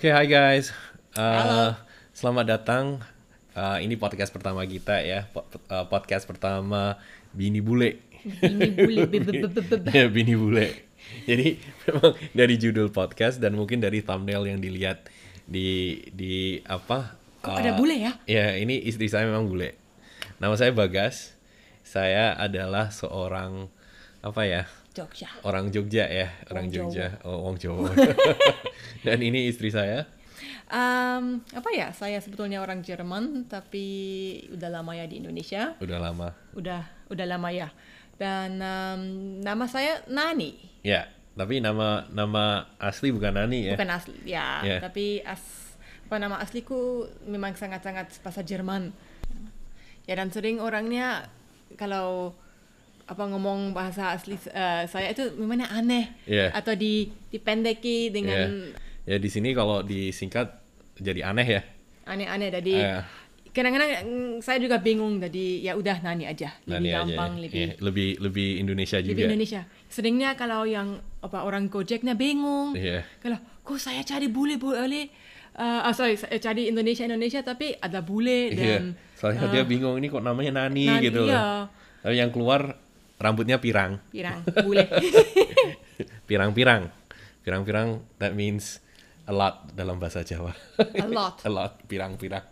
Oke, hai guys. Uh, Halo. Selamat datang. Uh, ini podcast pertama kita ya. Po- uh, podcast pertama Bini Bule. Ini bule ya, Bini Bule. Jadi memang dari judul podcast dan mungkin dari thumbnail yang dilihat di di apa? Kok ada bule ya? Ya, ini istri saya memang bule. Nama saya Bagas. Saya adalah seorang apa ya? Jogja. Orang Jogja ya, orang Wong Jogja. Oh, Wong Jawa. dan ini istri saya. Um, apa ya? Saya sebetulnya orang Jerman, tapi udah lama ya di Indonesia. Udah lama. Udah udah lama ya. Dan um, nama saya Nani. Ya, tapi nama nama asli bukan Nani ya. Bukan asli, ya. Ya. Tapi as apa nama asliku memang sangat-sangat bahasa Jerman. Ya dan sering orangnya kalau apa ngomong bahasa asli eh, saya itu memangnya aneh Iya. atau di dipendeki dengan Ya, di sini kalau disingkat jadi aneh ya. aneh-aneh jadi Eh. kadang-kadang mm, saya juga bingung jadi ya udah nani aja lebih Nani aja. gampang ya. lebih Iya, lebih lebih Indonesia lebih juga. Indonesia seringnya kalau yang apa orang Gojeknya bingung Iya. kalau kok saya cari bule boleh uh, ah, sorry saya cari Indonesia Indonesia tapi ada bule Iya. dan Soalnya dia bingung ini kok namanya Nani, Nani, gitu iya. Tapi yang keluar rambutnya pirang. pirang bule Pirang-pirang. Pirang-pirang that means a lot dalam bahasa Jawa. a lot a lot, pirang-pirang.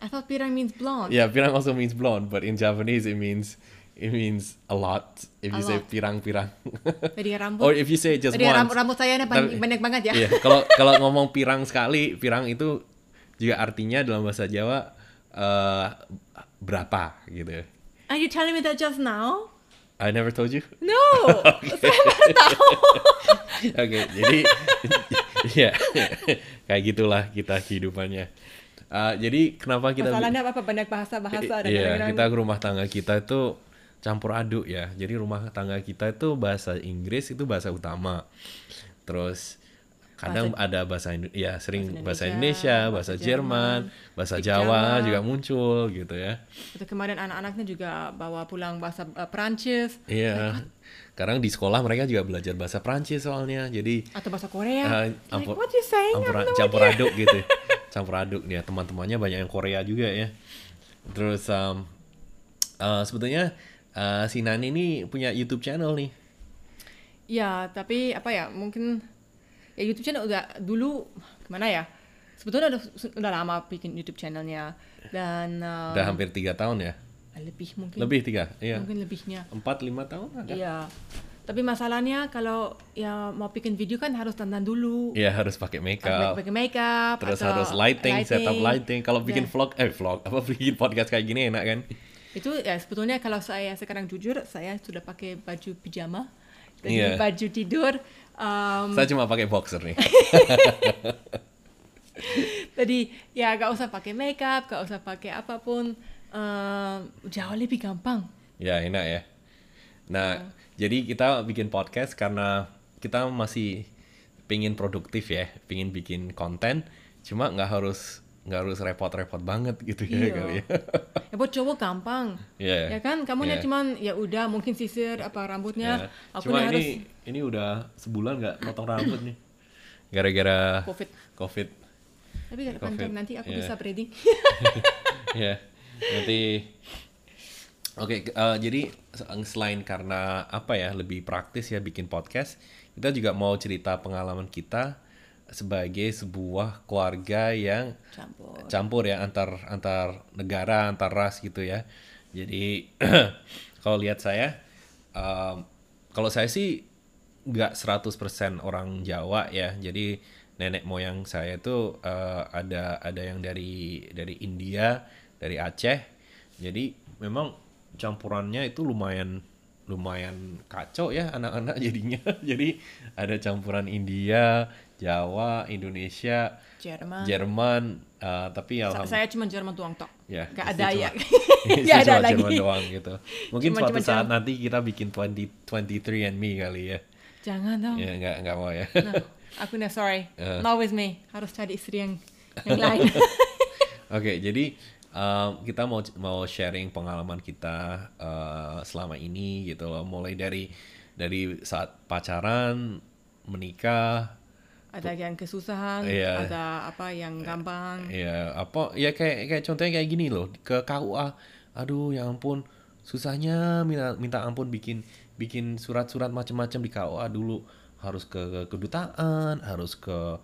I thought pirang means blonde Yeah, pirang also means blonde, but in Japanese it means it means a lot. If A you say lot. pirang-pirang. jadi rambut or if you say just jadi once. rambut, rambut saya banyak, banyak banget ya Iya, kalau kalau ngomong pirang sekali, pirang itu juga artinya dalam bahasa Jawa eh, berapa gitu. are you telling me that just now I never told you. no saya baru tahu Oke, jadi ya kayak gitulah kita kehidupannya. Eh, jadi kenapa kita masalahnya apa banyak bahasa bahasa dan Iya, kadang-kadang- kita rumah tangga kita itu campur aduk ya. Jadi rumah tangga kita itu bahasa Inggris itu bahasa utama. Terus kadang ada bahasa ya sering bahasa Indonesia, bahasa, bahasa Jerman, bahasa Jawa juga muncul gitu ya. Itu kemarin anak-anaknya juga bawa pulang bahasa uh, Prancis Iya. Sekarang di sekolah mereka juga belajar bahasa Prancis soalnya. Jadi atau bahasa Korea. eh, like, ampur- what you saying? Campur, have no campur aduk gitu. campur aduk ya teman-temannya banyak yang Korea juga ya. Terus um, eh, sebetulnya eh, si Nani ini punya YouTube channel nih. Ya, tapi apa ya? Mungkin ya YouTube channel udah dulu gimana ya? Sebetulnya udah, udah lama bikin YouTube channelnya dan um, Udah hampir tiga tahun ya. lebih mungkin Lebih tiga, iya. mungkin lebihnya. Empat lima tahun ada. Iya. Tapi masalahnya kalau ya mau bikin video kan harus dandan dulu. Iya harus pakai Harus makeup. pakai makeup Terus atau harus lighting, setup lighting. Kalau bikin Dan vlog, eh vlog apa bikin podcast kayak gini enak kan? itu ya sebetulnya kalau saya sekarang jujur saya sudah pakai baju pijama jadi Iya. baju tidur um, Saya cuma pakai boxer nih. jadi ya gak usah pakai makeup gak usah pakai apa pun um, jauh lebih gampang Ya enak ya. Nah, jadi kita bikin podcast karena kita masih pingin produktif ya, pingin bikin konten, cuma nggak harus nggak harus repot-repot banget gitu ya Iya. kali ya. ya buat cowok gampang Iya. ya kan kamu Iya. cuman ya udah mungkin sisir apa Ya. rambutnya aku Cuma harus ini ini udah sebulan nggak potong rambut nih, gara-gara covid covid. tapi Covid, kapan nanti aku iya. bisa breeding ya nanti oke eh, jadi selain karena apa ya lebih praktis ya bikin podcast kita juga mau cerita pengalaman kita sebagai sebuah keluarga yang campur. campur ya antar antar negara antar ras gitu ya. Jadi kalau lihat saya em, kalau saya sih nggak 100% orang Jawa ya. Jadi nenek moyang saya itu eh, ada ada yang dari dari India dari Aceh. Jadi memang campurannya itu lumayan lumayan kacau ya anak-anak jadinya. Jadi ada campuran India Jawa Indonesia Jerman Jerman eh, tapi alhamdulillah saya cuma Jerman tuang tok ya Gak ada cuma- ya. Gak ada cuma lagi. Jerman doang gitu mungkin Cuma- suatu cuma saat Jerman. nanti kita bikin 20 23 and me kali ya Jangan dong. ya nggak nggak mau ya No, aku nih sorry. Eh. Not with me. Harus cari istri yang yang lain. Oke, jadi um, kita mau mau sharing pengalaman kita uh, selama ini gitu loh, mulai dari dari saat pacaran, menikah, ada yang kesusahan, Iya. ada apa yang gampang. Ya apa ya kayak kayak contohnya kayak gini loh ke KUA. Aduh ya ampun susahnya minta minta ampun bikin bikin surat-surat macam-macam di KUA dulu harus ke kedutaan, harus ke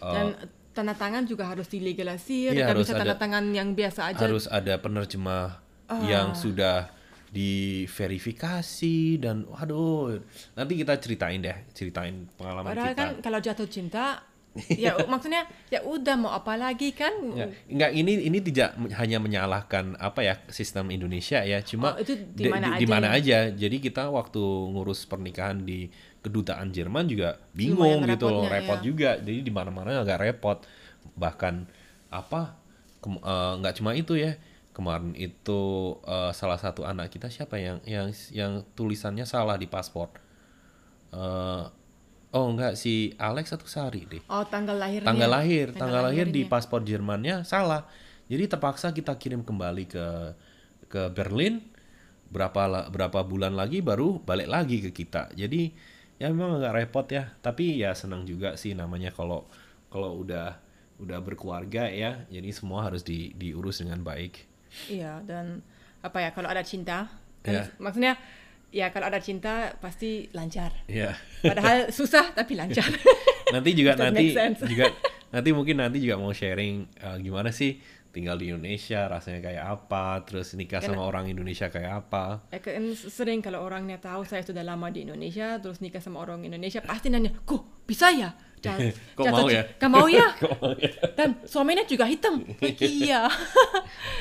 uh, Dan tanda tangan juga harus dilegalisir, Iya, harus bisa ada- tanda tangan yang biasa aja. harus ada penerjemah yang sudah diverifikasi dan waduh nanti kita ceritain deh ceritain pengalaman Padahal kita kan kalau jatuh cinta, ya maksudnya ya udah mau apa lagi kan? Ya, enggak ini ini tidak hanya menyalahkan apa ya sistem Indonesia ya, cuma Oh, itu di mana di aja mana ya? aja. Jadi kita waktu ngurus pernikahan di kedutaan Jerman juga bingung gitu loh, repot ya. juga. Jadi di mana-mana agak repot. Bahkan apa eh, nggak cuma itu ya. Kemarin itu eh, salah satu anak kita siapa yang yang yang tulisannya salah di paspor. Eh, oh enggak si Alex atau Sari deh. Oh tanggal lahirnya. tanggal lahir Tanggal tanggal lahir di paspor Jermannya salah. Jadi terpaksa kita kirim kembali ke ke Berlin. Berapa berapa bulan lagi baru balik lagi ke kita. Jadi ya memang agak repot ya. Tapi ya senang juga sih namanya kalau kalau udah udah berkeluarga ya. Jadi semua harus di, diurus dengan baik Iya dan apa ya kalau ada cinta, kan Iya. maksudnya ya kalau ada cinta pasti lancar. ya Padahal susah tapi lancar. nanti juga nanti juga nanti mungkin nanti juga mau sharing uh, gimana sih tinggal di Indonesia rasanya kayak apa terus nikah sama orang Indonesia kayak apa Ya kan sering kalau orangnya tahu saya sudah lama di Indonesia terus nikah sama orang Indonesia pasti nanya, kok bisa ya? Ja- Kok jatuh mau ci- ya?" Mau ya? Kok mau ya? Dan suaminya juga hitam. iya.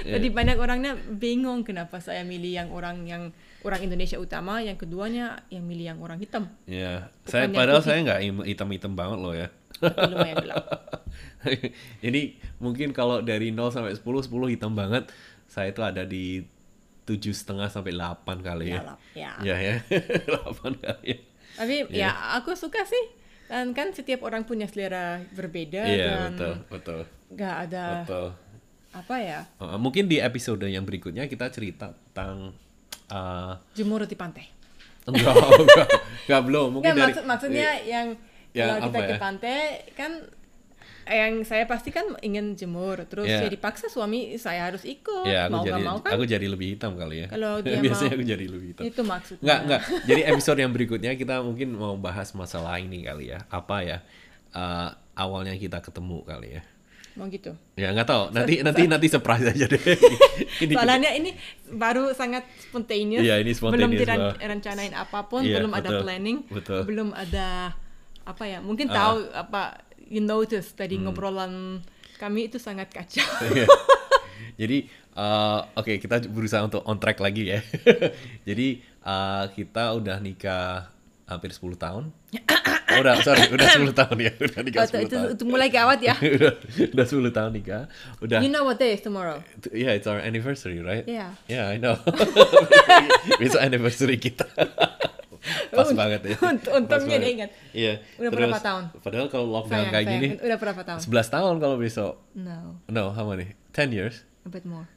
Jadi banyak orangnya bingung kenapa saya milih yang orang yang orang Indonesia utama, yang keduanya yang milih yang orang hitam. Ya, Bukan saya padahal putih. saya nggak hitam-hitam banget loh ya. Lumayan gelap. Jadi mungkin kalau dari 0 sampai 10, 10 hitam banget. Saya itu ada di tujuh setengah sampai 8 kali ya. Gelap, ya. Ya ya, 8 kali ya. Tapi Iya. ya aku suka sih. Dan kan setiap orang punya selera berbeda Iya dan betul betul nggak ada betul. apa ya Uh, mungkin di episode yang berikutnya kita cerita tentang uh, jemur di pantai. enggak, enggak, enggak belum. Mungkin Nggak, dari maksud, maksudnya yang Ya, kalau kita apa ke ya? pantai kan yang saya pasti kan ingin jemur terus Ya. ya dipaksa suami saya harus ikut ya aku mau jadi nggak mau kan aku jadi lebih hitam kali ya. Kalau dia biasanya mau- aku jadi lebih hitam. itu maksudnya Enggak, enggak. Jadi episode yang berikutnya kita mungkin mau bahas masalah ini kali ya. Apa ya? eh, awalnya kita ketemu kali ya. mau gitu Ya nggak tahu. Nanti nanti nanti surprise aja deh. ini soalnya ini baru sangat spontaneous Iya, ini belum direncanain apa pun Iya, belum ada betul, planning betul. belum ada apa ya mungkin. Hmm. tahu apa you notice tadi ngobrolan kami itu sangat kacau Iya. Jadi eh, oke kita berusaha untuk on track lagi ya. Jadi eh, kita udah nikah hampir 10 tahun. Oh, udah sorry udah 10 tahun ya udah nikah Oh, 10 itu, tahun. itu mulai gawat ya udah, udah 10 tahun nikah. Udah you know what day is tomorrow Yeah, it's our anniversary, right? Yeah. Yeah, I know. Besok anniversary kita. Pas Unt- banget ya. untungnya dia ingat. Iya. Udah berapa tahun? Padahal kalau lockdown sayang, kayak sayang. gini, udah berapa tahun 11 tahun kalau besok. no No, how many? 10 years? a bit more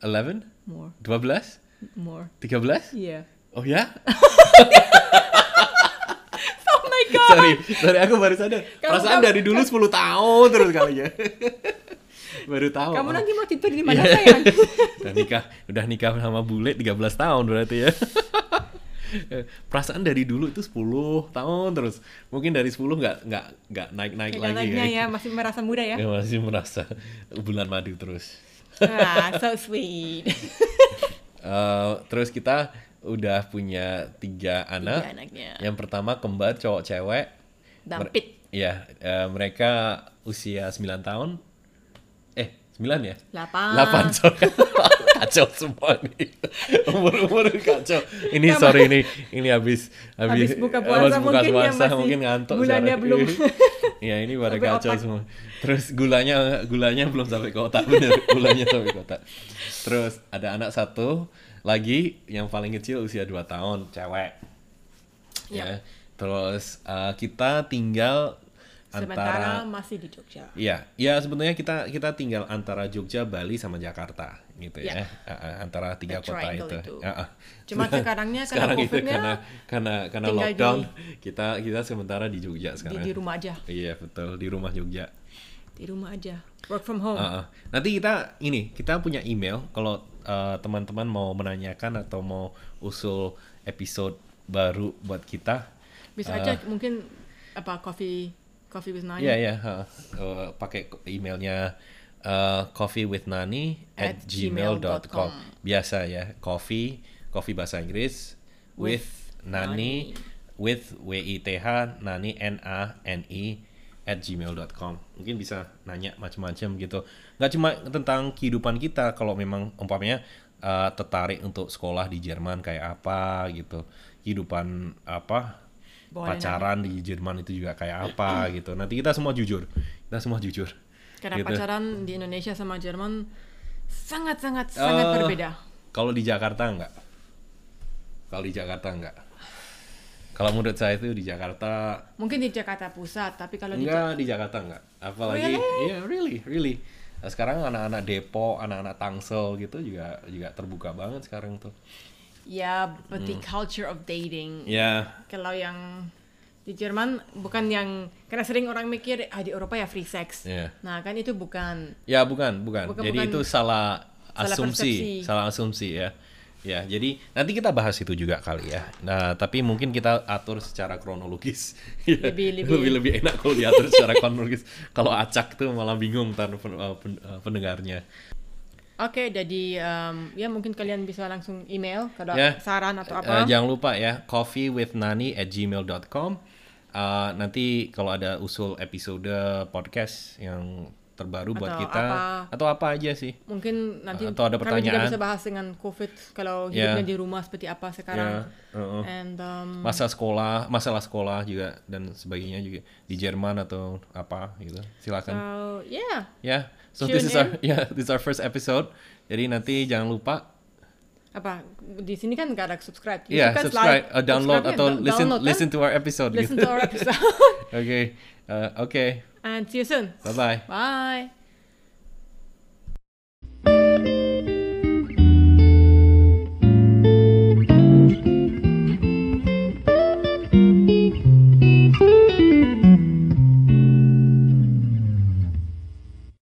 11? more 12? more 13? yeah Oh ya? oh my god sorry, sorry aku baru sadar. Kamu- Perasaan kamu- dari dulu 10 tahun terus kali ya. baru tahu. kamu nanti mau tidur di mana Iya. sayang udah nikah udah nikah sama bule 13 tahun berarti ya perasaan dari dulu itu 10 tahun terus mungkin dari 10 nggak nggak nggak naik naik lagi ya. ya masih merasa muda ya Ya, masih merasa bulan madu terus ah so sweet Eh, terus kita udah punya tiga anak, anaknya. yang pertama kembar cowok cewek dampit Iya, eh, mereka usia 9 tahun. Eh, 9 ya? Delapan. 8, sorry. kacau semua nih. Umur-umur kacau. Ini sorry ini ini habis Habis buka puasa habis buka mungkin ya puasa, masih mungkin ngantuk bulannya belum. ya, ini pada Sampai kacau otak. semua. Terus gulanya gulanya belum sampai ke otak bener. Gulanya sampai ke otak. Terus ada anak satu lagi yang paling kecil usia 2 tahun, cewek Ya. ya. Terus uh, kita tinggal Sementara masih di Jogja. Iya, ya sebetulnya kita kita tinggal antara Jogja, Bali sama Jakarta gitu ya. Ya. Uh, uh, antara tiga The kota itu. itu. Uh, uh. Cuma sekarangnya karena sekarang itu COVID-nya karena karena karena lockdown di- kita kita sementara di Jogja Di, sekarang. di rumah aja. Iya betul di rumah Jogja. Di rumah aja. Work from home. Uh, uh. Nanti kita ini kita punya email kalau uh, teman-teman mau menanyakan atau mau usul episode baru buat kita. Bisa aja mungkin apa coffee coffee with Nani. Iya ya, pakai emailnya uh, coffeewithnani at At gmail.com. Biasa ya, coffee, coffee bahasa Inggris, with, nani, with w i t h nani n a n i at gmail.com. Mungkin bisa nanya macam-macam gitu. Nggak cuma tentang kehidupan kita, kalau memang umpamanya uh, tertarik untuk sekolah di Jerman kayak apa gitu, kehidupan apa Boleh pacaran di Jerman itu juga kayak apa gitu. Nanti kita semua jujur, kita semua jujur. Karena Gitu. pacaran di Indonesia sama Jerman sangat sangat sangat Eh, berbeda. Kalau di Jakarta enggak. Kalau di Jakarta enggak. Kalau menurut saya itu di Jakarta Mungkin di Jakarta Pusat, tapi kalau di enggak di Jakarta enggak. Apalagi iya really really. Nah, sekarang anak-anak Depok, anak-anak Tangsel gitu juga juga terbuka banget sekarang tuh. Ya, but Hmm. the culture of dating. Ya, Kalau yang di Jerman bukan yang karena sering orang mikir ah di Eropa ya free sex. Iya. Nah, kan itu bukan. ya bukan, bukan. Bukan, jadi bukan. itu salah Salah asumsi, persepsi. salah asumsi ya. Ya, jadi nanti kita bahas itu juga kali ya. Nah, tapi mungkin kita atur secara kronologis. Ya, Lebih- lebih- lebih lebih enak kalau diatur secara kronologis. Kalau acak tuh malah bingung ntar uh, pen- uh, pendengarnya. Oke, jadi em, ya mungkin kalian bisa langsung email kalau Ya. saran atau Eh, apa. jangan lupa ya, coffeewithnani at gmail.com. Uh, nanti kalau ada usul episode podcast yang terbaru buat Atau kita apa. atau apa aja sih. Mungkin nanti Atau ada kami juga pertanyaan. bisa bahas dengan COVID kalau Ya. hidupnya di rumah seperti apa sekarang. Ya, uh-uh. And um, Masa sekolah, masalah sekolah juga dan sebagainya juga di Jerman atau apa gitu. Silakan. so yeah, Ya, so tune this is our in. yeah, this is our first episode. Jadi nanti jangan lupa apa di sini kan nggak ada subscribe. ya YouTube kan subscribe, uh, download atau da- listen download kan? listen to our episode listen gitu. to our episode. Oke. Uh, Oke. And see you soon. Bye bye. Bye.